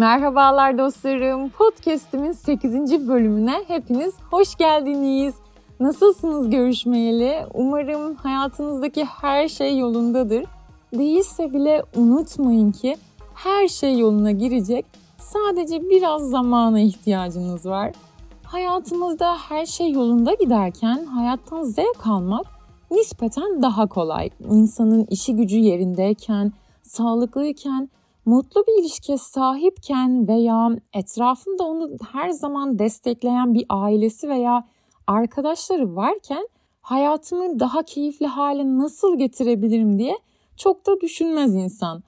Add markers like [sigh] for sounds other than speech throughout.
Merhabalar dostlarım. Podcast'imin 8. bölümüne hepiniz hoş geldiniz. Nasılsınız görüşmeyeli? Umarım hayatınızdaki her şey yolundadır. Değilse bile unutmayın ki her şey yoluna girecek. Sadece biraz zamana ihtiyacınız var. Hayatımızda her şey yolunda giderken hayattan zevk almak nispeten daha kolay. İnsanın işi gücü yerindeyken, sağlıklıyken, mutlu bir ilişkiye sahipken veya etrafında onu her zaman destekleyen bir ailesi veya arkadaşları varken hayatımı daha keyifli hale nasıl getirebilirim diye çok da düşünmez insan.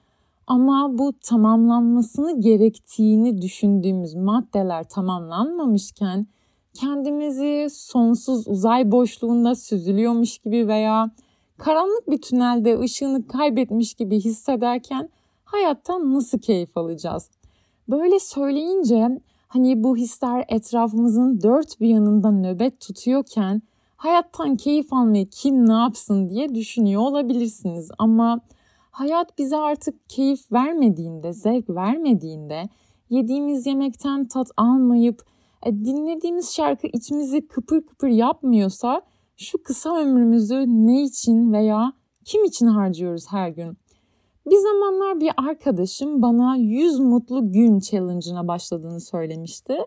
Ama bu tamamlanmasını gerektiğini düşündüğümüz maddeler tamamlanmamışken kendimizi sonsuz uzay boşluğunda süzülüyormuş gibi veya karanlık bir tünelde ışığını kaybetmiş gibi hissederken hayattan nasıl keyif alacağız? Böyle söyleyince hani bu hisler etrafımızın dört bir yanında nöbet tutuyorken hayattan keyif almayı kim ne yapsın diye düşünüyor olabilirsiniz ama hayat bize artık keyif vermediğinde, zevk vermediğinde, yediğimiz yemekten tat almayıp e, dinlediğimiz şarkı içimizi kıpır kıpır yapmıyorsa şu kısa ömrümüzü ne için veya kim için harcıyoruz her gün? Bir zamanlar bir arkadaşım bana 100 mutlu gün challenge'ına başladığını söylemişti.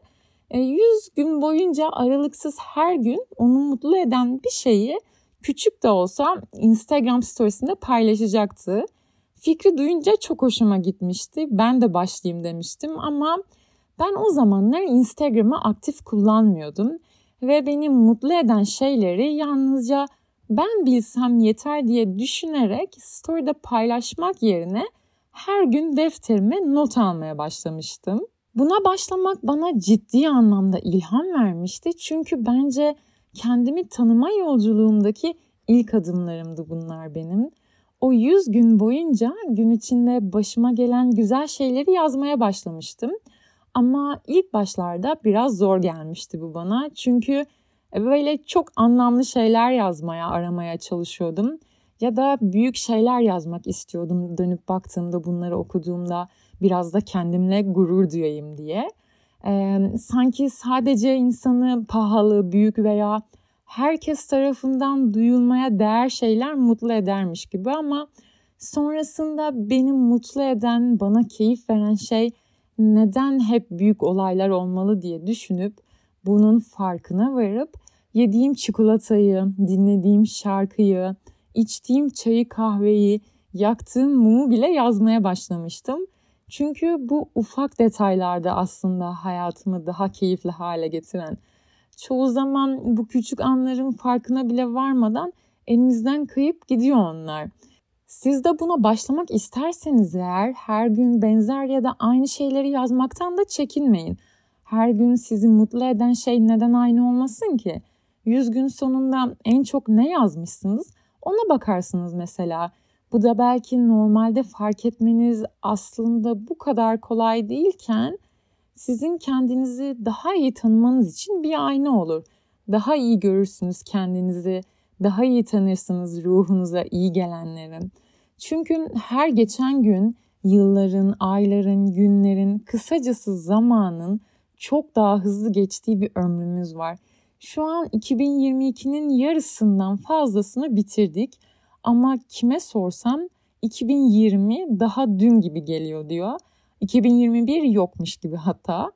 100 e, gün boyunca aralıksız her gün onu mutlu eden bir şeyi küçük de olsa Instagram storiesinde paylaşacaktı. Fikri duyunca çok hoşuma gitmişti. Ben de başlayayım demiştim ama ben o zamanlar Instagram'ı aktif kullanmıyordum ve beni mutlu eden şeyleri yalnızca ben bilsem yeter diye düşünerek story'de paylaşmak yerine her gün defterime not almaya başlamıştım. Buna başlamak bana ciddi anlamda ilham vermişti. Çünkü bence kendimi tanıma yolculuğumdaki ilk adımlarımdı bunlar benim. O 100 gün boyunca gün içinde başıma gelen güzel şeyleri yazmaya başlamıştım. Ama ilk başlarda biraz zor gelmişti bu bana. Çünkü böyle çok anlamlı şeyler yazmaya, aramaya çalışıyordum. Ya da büyük şeyler yazmak istiyordum dönüp baktığımda, bunları okuduğumda biraz da kendimle gurur duyayım diye. Ee, sanki sadece insanı pahalı, büyük veya herkes tarafından duyulmaya değer şeyler mutlu edermiş gibi ama sonrasında beni mutlu eden, bana keyif veren şey neden hep büyük olaylar olmalı diye düşünüp bunun farkına varıp yediğim çikolatayı, dinlediğim şarkıyı, içtiğim çayı, kahveyi, yaktığım mumu bile yazmaya başlamıştım. Çünkü bu ufak detaylarda aslında hayatımı daha keyifli hale getiren. Çoğu zaman bu küçük anların farkına bile varmadan elimizden kayıp gidiyor onlar. Siz de buna başlamak isterseniz eğer her gün benzer ya da aynı şeyleri yazmaktan da çekinmeyin. Her gün sizi mutlu eden şey neden aynı olmasın ki? 100 gün sonunda en çok ne yazmışsınız? Ona bakarsınız mesela. Bu da belki normalde fark etmeniz aslında bu kadar kolay değilken sizin kendinizi daha iyi tanımanız için bir ayna olur. Daha iyi görürsünüz kendinizi, daha iyi tanırsınız ruhunuza iyi gelenleri. Çünkü her geçen gün yılların, ayların, günlerin, kısacası zamanın çok daha hızlı geçtiği bir ömrümüz var. Şu an 2022'nin yarısından fazlasını bitirdik ama kime sorsam 2020 daha dün gibi geliyor diyor. 2021 yokmuş gibi hatta.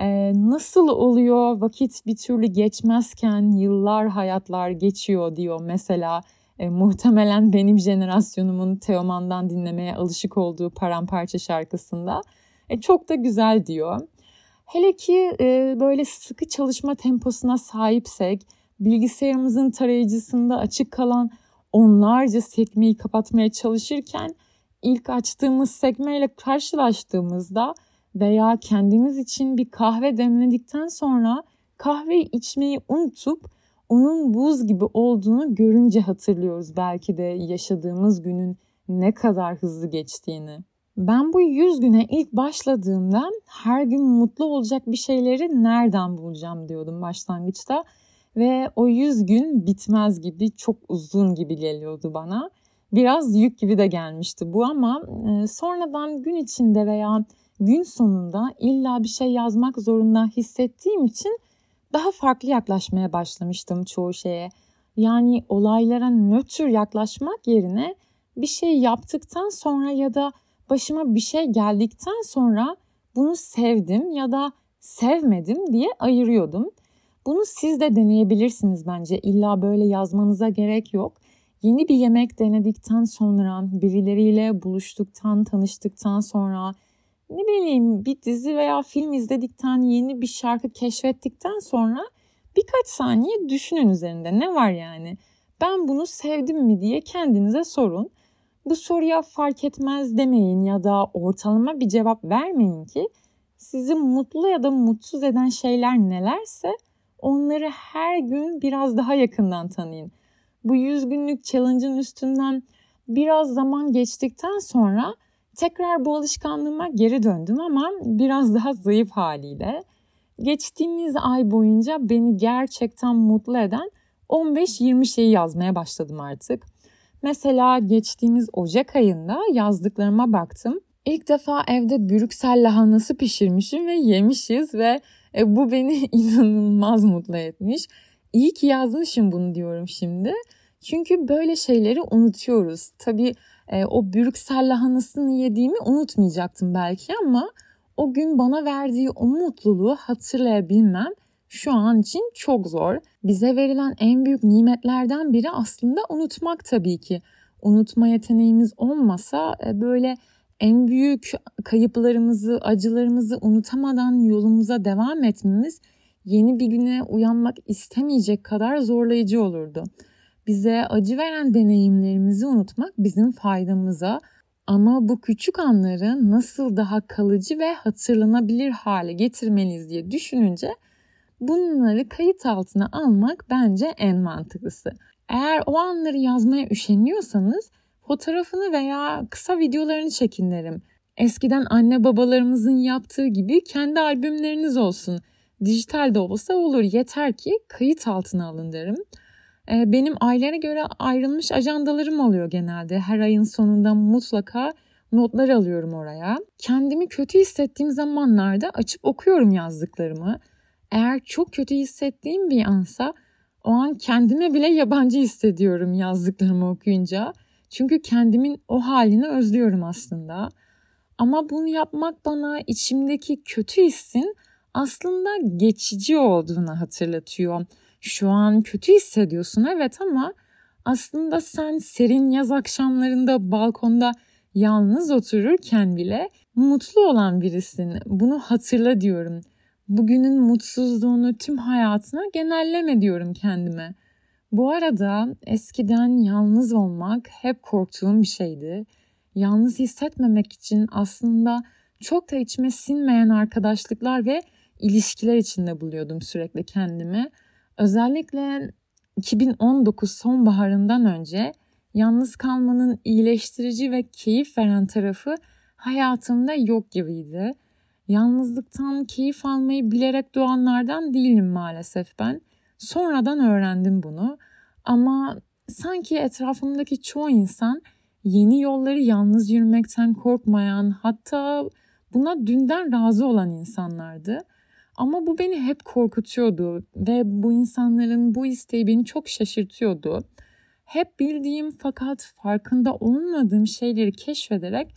Ee, nasıl oluyor vakit bir türlü geçmezken yıllar hayatlar geçiyor diyor mesela. E, muhtemelen benim jenerasyonumun Teoman'dan dinlemeye alışık olduğu paramparça şarkısında. E, çok da güzel diyor. Hele ki e, böyle sıkı çalışma temposuna sahipsek, bilgisayarımızın tarayıcısında açık kalan onlarca sekmeyi kapatmaya çalışırken ilk açtığımız sekmeyle karşılaştığımızda veya kendimiz için bir kahve demledikten sonra kahveyi içmeyi unutup onun buz gibi olduğunu görünce hatırlıyoruz belki de yaşadığımız günün ne kadar hızlı geçtiğini. Ben bu 100 güne ilk başladığımda her gün mutlu olacak bir şeyleri nereden bulacağım diyordum başlangıçta. Ve o 100 gün bitmez gibi çok uzun gibi geliyordu bana. Biraz yük gibi de gelmişti bu ama e, sonradan gün içinde veya gün sonunda illa bir şey yazmak zorunda hissettiğim için daha farklı yaklaşmaya başlamıştım çoğu şeye. Yani olaylara nötr yaklaşmak yerine bir şey yaptıktan sonra ya da başıma bir şey geldikten sonra bunu sevdim ya da sevmedim diye ayırıyordum. Bunu siz de deneyebilirsiniz bence. İlla böyle yazmanıza gerek yok. Yeni bir yemek denedikten sonra, birileriyle buluştuktan, tanıştıktan sonra, ne bileyim bir dizi veya film izledikten, yeni bir şarkı keşfettikten sonra birkaç saniye düşünün üzerinde. Ne var yani? Ben bunu sevdim mi diye kendinize sorun. Bu soruya fark etmez demeyin ya da ortalama bir cevap vermeyin ki sizi mutlu ya da mutsuz eden şeyler nelerse onları her gün biraz daha yakından tanıyın. Bu 100 günlük challenge'ın üstünden biraz zaman geçtikten sonra tekrar bu alışkanlığıma geri döndüm ama biraz daha zayıf haliyle. Geçtiğimiz ay boyunca beni gerçekten mutlu eden 15-20 şeyi yazmaya başladım artık. Mesela geçtiğimiz Ocak ayında yazdıklarıma baktım. İlk defa evde Brüksel lahanası pişirmişim ve yemişiz ve e, bu beni [laughs] inanılmaz mutlu etmiş. İyi ki yazmışım bunu diyorum şimdi. Çünkü böyle şeyleri unutuyoruz. Tabii e, o Brüksel lahanasını yediğimi unutmayacaktım belki ama o gün bana verdiği o mutluluğu hatırlayabilmem şu an için çok zor. Bize verilen en büyük nimetlerden biri aslında unutmak tabii ki. Unutma yeteneğimiz olmasa e, böyle en büyük kayıplarımızı, acılarımızı unutamadan yolumuza devam etmemiz yeni bir güne uyanmak istemeyecek kadar zorlayıcı olurdu. Bize acı veren deneyimlerimizi unutmak bizim faydamıza ama bu küçük anları nasıl daha kalıcı ve hatırlanabilir hale getirmeliyiz diye düşününce bunları kayıt altına almak bence en mantıklısı. Eğer o anları yazmaya üşeniyorsanız fotoğrafını veya kısa videolarını çekin derim. Eskiden anne babalarımızın yaptığı gibi kendi albümleriniz olsun. Dijital de olsa olur yeter ki kayıt altına alın derim. Ee, benim aylara göre ayrılmış ajandalarım oluyor genelde. Her ayın sonunda mutlaka notlar alıyorum oraya. Kendimi kötü hissettiğim zamanlarda açıp okuyorum yazdıklarımı. Eğer çok kötü hissettiğim bir ansa o an kendime bile yabancı hissediyorum yazdıklarımı okuyunca. Çünkü kendimin o halini özlüyorum aslında. Ama bunu yapmak bana içimdeki kötü hissin aslında geçici olduğunu hatırlatıyor. Şu an kötü hissediyorsun evet ama aslında sen serin yaz akşamlarında balkonda yalnız otururken bile mutlu olan birisin. Bunu hatırla diyorum. Bugünün mutsuzluğunu tüm hayatına genelleme diyorum kendime. Bu arada eskiden yalnız olmak hep korktuğum bir şeydi. Yalnız hissetmemek için aslında çok da içime sinmeyen arkadaşlıklar ve ilişkiler içinde buluyordum sürekli kendimi. Özellikle 2019 sonbaharından önce yalnız kalmanın iyileştirici ve keyif veren tarafı hayatımda yok gibiydi. Yalnızlıktan keyif almayı bilerek doğanlardan değilim maalesef ben. Sonradan öğrendim bunu. Ama sanki etrafımdaki çoğu insan yeni yolları yalnız yürümekten korkmayan, hatta buna dünden razı olan insanlardı. Ama bu beni hep korkutuyordu ve bu insanların bu isteği beni çok şaşırtıyordu. Hep bildiğim fakat farkında olmadığım şeyleri keşfederek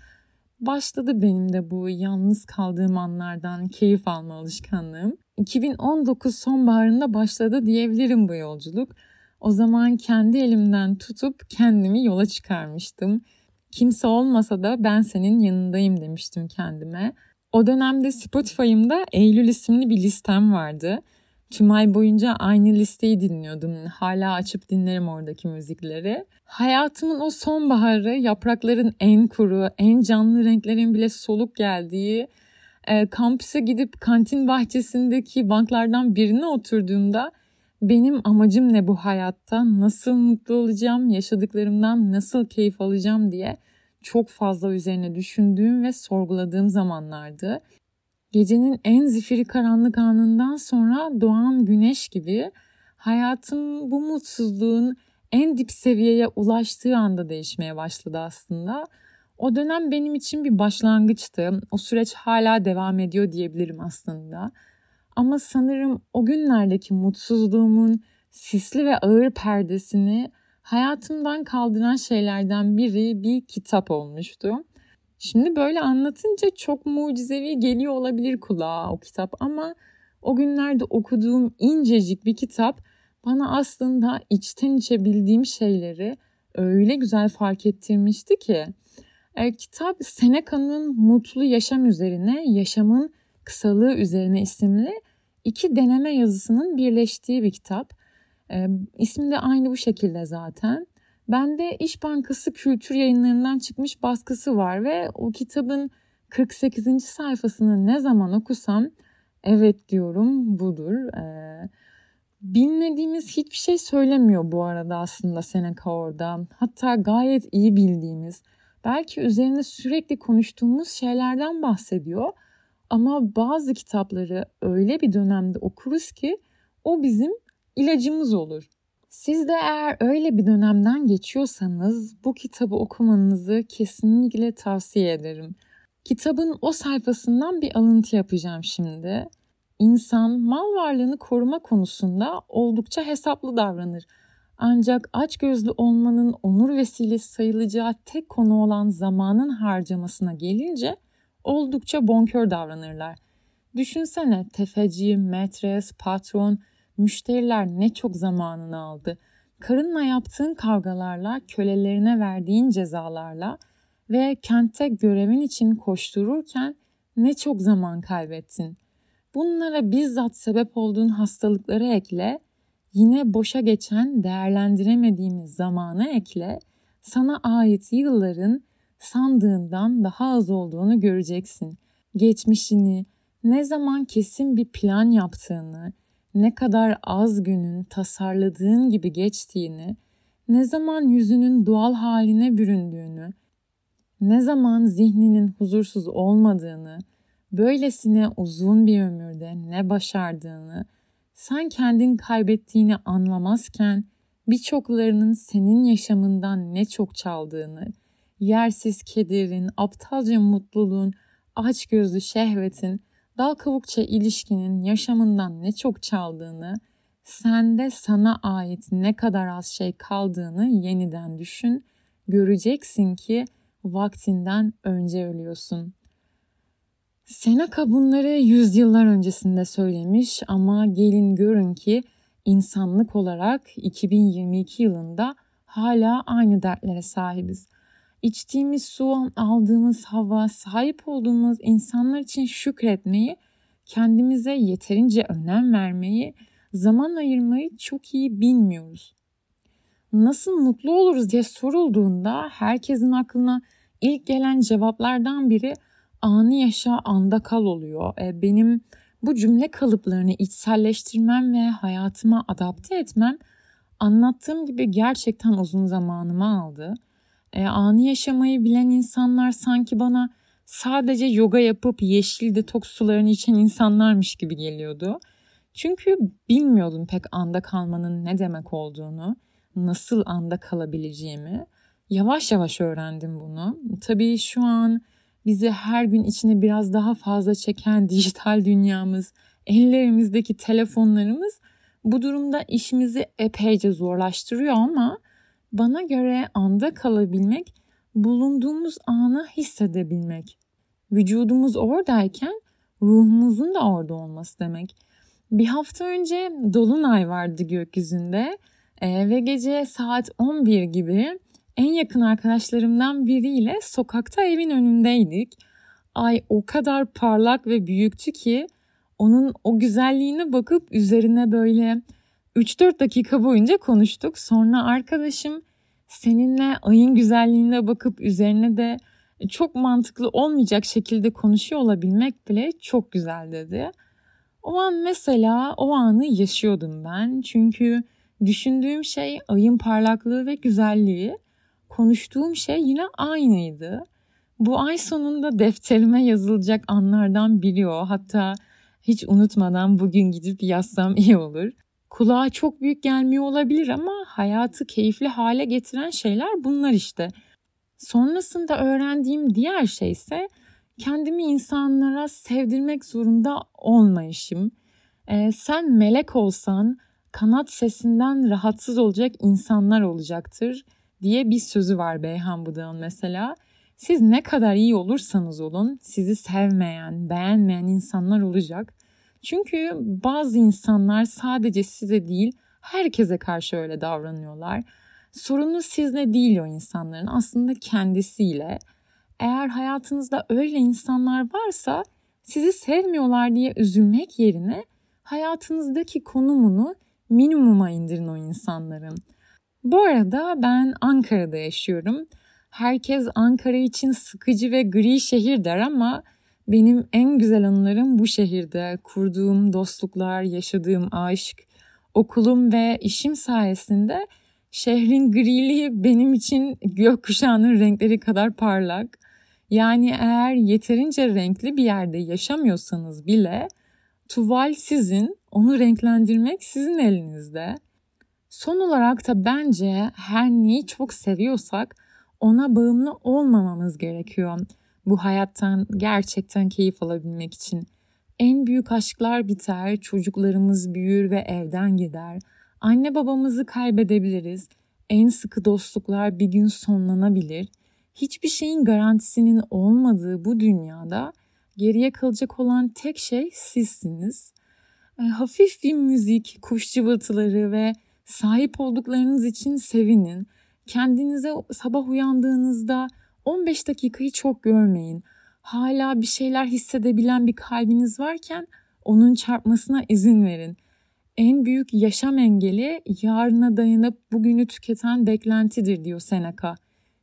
başladı benim de bu yalnız kaldığım anlardan keyif alma alışkanlığım. 2019 sonbaharında başladı diyebilirim bu yolculuk. O zaman kendi elimden tutup kendimi yola çıkarmıştım. Kimse olmasa da ben senin yanındayım demiştim kendime. O dönemde Spotify'ımda Eylül isimli bir listem vardı. Tüm ay boyunca aynı listeyi dinliyordum. Hala açıp dinlerim oradaki müzikleri. Hayatımın o sonbaharı, yaprakların en kuru, en canlı renklerin bile soluk geldiği, e, kampüse gidip kantin bahçesindeki banklardan birine oturduğumda benim amacım ne bu hayatta, nasıl mutlu olacağım, yaşadıklarımdan nasıl keyif alacağım diye çok fazla üzerine düşündüğüm ve sorguladığım zamanlardı. Gecenin en zifiri karanlık anından sonra doğan güneş gibi hayatım bu mutsuzluğun en dip seviyeye ulaştığı anda değişmeye başladı aslında. O dönem benim için bir başlangıçtı. O süreç hala devam ediyor diyebilirim aslında. Ama sanırım o günlerdeki mutsuzluğumun sisli ve ağır perdesini hayatımdan kaldıran şeylerden biri bir kitap olmuştu. Şimdi böyle anlatınca çok mucizevi geliyor olabilir kulağa o kitap ama o günlerde okuduğum incecik bir kitap bana aslında içten içe bildiğim şeyleri öyle güzel fark ettirmişti ki. E, kitap Seneca'nın Mutlu Yaşam üzerine, yaşamın kısalığı üzerine isimli iki deneme yazısının birleştiği bir kitap. E, ismi de aynı bu şekilde zaten. Bende İş Bankası Kültür Yayınlarından çıkmış baskısı var ve o kitabın 48. sayfasını ne zaman okusam evet diyorum budur. Ee, bilmediğimiz hiçbir şey söylemiyor bu arada aslında Seneca orada. Hatta gayet iyi bildiğimiz, belki üzerine sürekli konuştuğumuz şeylerden bahsediyor. Ama bazı kitapları öyle bir dönemde okuruz ki o bizim ilacımız olur. Siz de eğer öyle bir dönemden geçiyorsanız bu kitabı okumanızı kesinlikle tavsiye ederim. Kitabın o sayfasından bir alıntı yapacağım şimdi. İnsan mal varlığını koruma konusunda oldukça hesaplı davranır. Ancak açgözlü olmanın onur vesilesi sayılacağı tek konu olan zamanın harcamasına gelince oldukça bonkör davranırlar. Düşünsene tefeci, metres, patron, müşteriler ne çok zamanını aldı. Karınla yaptığın kavgalarla, kölelerine verdiğin cezalarla ve kente görevin için koştururken ne çok zaman kaybettin. Bunlara bizzat sebep olduğun hastalıkları ekle, yine boşa geçen değerlendiremediğimiz zamanı ekle, sana ait yılların sandığından daha az olduğunu göreceksin. Geçmişini, ne zaman kesin bir plan yaptığını, ne kadar az günün tasarladığın gibi geçtiğini, ne zaman yüzünün doğal haline büründüğünü, ne zaman zihninin huzursuz olmadığını, böylesine uzun bir ömürde ne başardığını, sen kendin kaybettiğini anlamazken birçoklarının senin yaşamından ne çok çaldığını, yersiz kederin, aptalca mutluluğun, açgözlü şehvetin, dal kavukça ilişkinin yaşamından ne çok çaldığını, sende sana ait ne kadar az şey kaldığını yeniden düşün. Göreceksin ki vaktinden önce ölüyorsun. Seneca bunları yüzyıllar öncesinde söylemiş ama gelin görün ki insanlık olarak 2022 yılında hala aynı dertlere sahibiz içtiğimiz su, aldığımız hava, sahip olduğumuz insanlar için şükretmeyi, kendimize yeterince önem vermeyi, zaman ayırmayı çok iyi bilmiyoruz. Nasıl mutlu oluruz diye sorulduğunda herkesin aklına ilk gelen cevaplardan biri anı yaşa anda kal oluyor. E, benim bu cümle kalıplarını içselleştirmem ve hayatıma adapte etmem anlattığım gibi gerçekten uzun zamanımı aldı e, anı yaşamayı bilen insanlar sanki bana sadece yoga yapıp yeşil detoks sularını içen insanlarmış gibi geliyordu. Çünkü bilmiyordum pek anda kalmanın ne demek olduğunu, nasıl anda kalabileceğimi. Yavaş yavaş öğrendim bunu. Tabii şu an bizi her gün içine biraz daha fazla çeken dijital dünyamız, ellerimizdeki telefonlarımız bu durumda işimizi epeyce zorlaştırıyor ama bana göre anda kalabilmek, bulunduğumuz anı hissedebilmek. Vücudumuz oradayken ruhumuzun da orada olması demek. Bir hafta önce dolunay vardı gökyüzünde ee, ve gece saat 11 gibi en yakın arkadaşlarımdan biriyle sokakta evin önündeydik. Ay o kadar parlak ve büyüktü ki onun o güzelliğine bakıp üzerine böyle 3-4 dakika boyunca konuştuk. Sonra arkadaşım seninle ayın güzelliğine bakıp üzerine de çok mantıklı olmayacak şekilde konuşuyor olabilmek bile çok güzel dedi. O an mesela o anı yaşıyordum ben. Çünkü düşündüğüm şey ayın parlaklığı ve güzelliği. Konuştuğum şey yine aynıydı. Bu ay sonunda defterime yazılacak anlardan biri o. Hatta hiç unutmadan bugün gidip yazsam iyi olur. Kulağa çok büyük gelmiyor olabilir ama hayatı keyifli hale getiren şeyler bunlar işte. Sonrasında öğrendiğim diğer şey ise kendimi insanlara sevdirmek zorunda olmayışım. Ee, sen melek olsan kanat sesinden rahatsız olacak insanlar olacaktır diye bir sözü var Beyhan Budak'ın mesela. Siz ne kadar iyi olursanız olun sizi sevmeyen, beğenmeyen insanlar olacak. Çünkü bazı insanlar sadece size değil herkese karşı öyle davranıyorlar. Sorunu sizle değil o insanların aslında kendisiyle. Eğer hayatınızda öyle insanlar varsa sizi sevmiyorlar diye üzülmek yerine hayatınızdaki konumunu minimuma indirin o insanların. Bu arada ben Ankara'da yaşıyorum. Herkes Ankara için sıkıcı ve gri şehir der ama benim en güzel anılarım bu şehirde. Kurduğum dostluklar, yaşadığım aşk, okulum ve işim sayesinde şehrin griliği benim için gökkuşağının renkleri kadar parlak. Yani eğer yeterince renkli bir yerde yaşamıyorsanız bile tuval sizin, onu renklendirmek sizin elinizde. Son olarak da bence her neyi çok seviyorsak ona bağımlı olmamamız gerekiyor. Bu hayattan gerçekten keyif alabilmek için. En büyük aşklar biter, çocuklarımız büyür ve evden gider. Anne babamızı kaybedebiliriz. En sıkı dostluklar bir gün sonlanabilir. Hiçbir şeyin garantisinin olmadığı bu dünyada geriye kalacak olan tek şey sizsiniz. E, hafif bir müzik, kuş cıvıltıları ve sahip olduklarınız için sevinin. Kendinize sabah uyandığınızda 15 dakikayı çok görmeyin. Hala bir şeyler hissedebilen bir kalbiniz varken onun çarpmasına izin verin. En büyük yaşam engeli yarına dayanıp bugünü tüketen beklentidir diyor Seneca.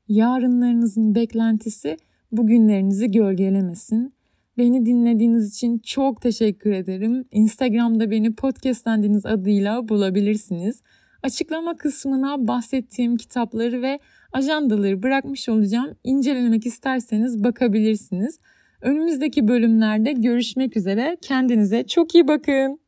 Yarınlarınızın beklentisi bugünlerinizi gölgelemesin. Beni dinlediğiniz için çok teşekkür ederim. Instagram'da beni podcastlendiğiniz adıyla bulabilirsiniz. Açıklama kısmına bahsettiğim kitapları ve ajandaları bırakmış olacağım. İncelemek isterseniz bakabilirsiniz. Önümüzdeki bölümlerde görüşmek üzere. Kendinize çok iyi bakın.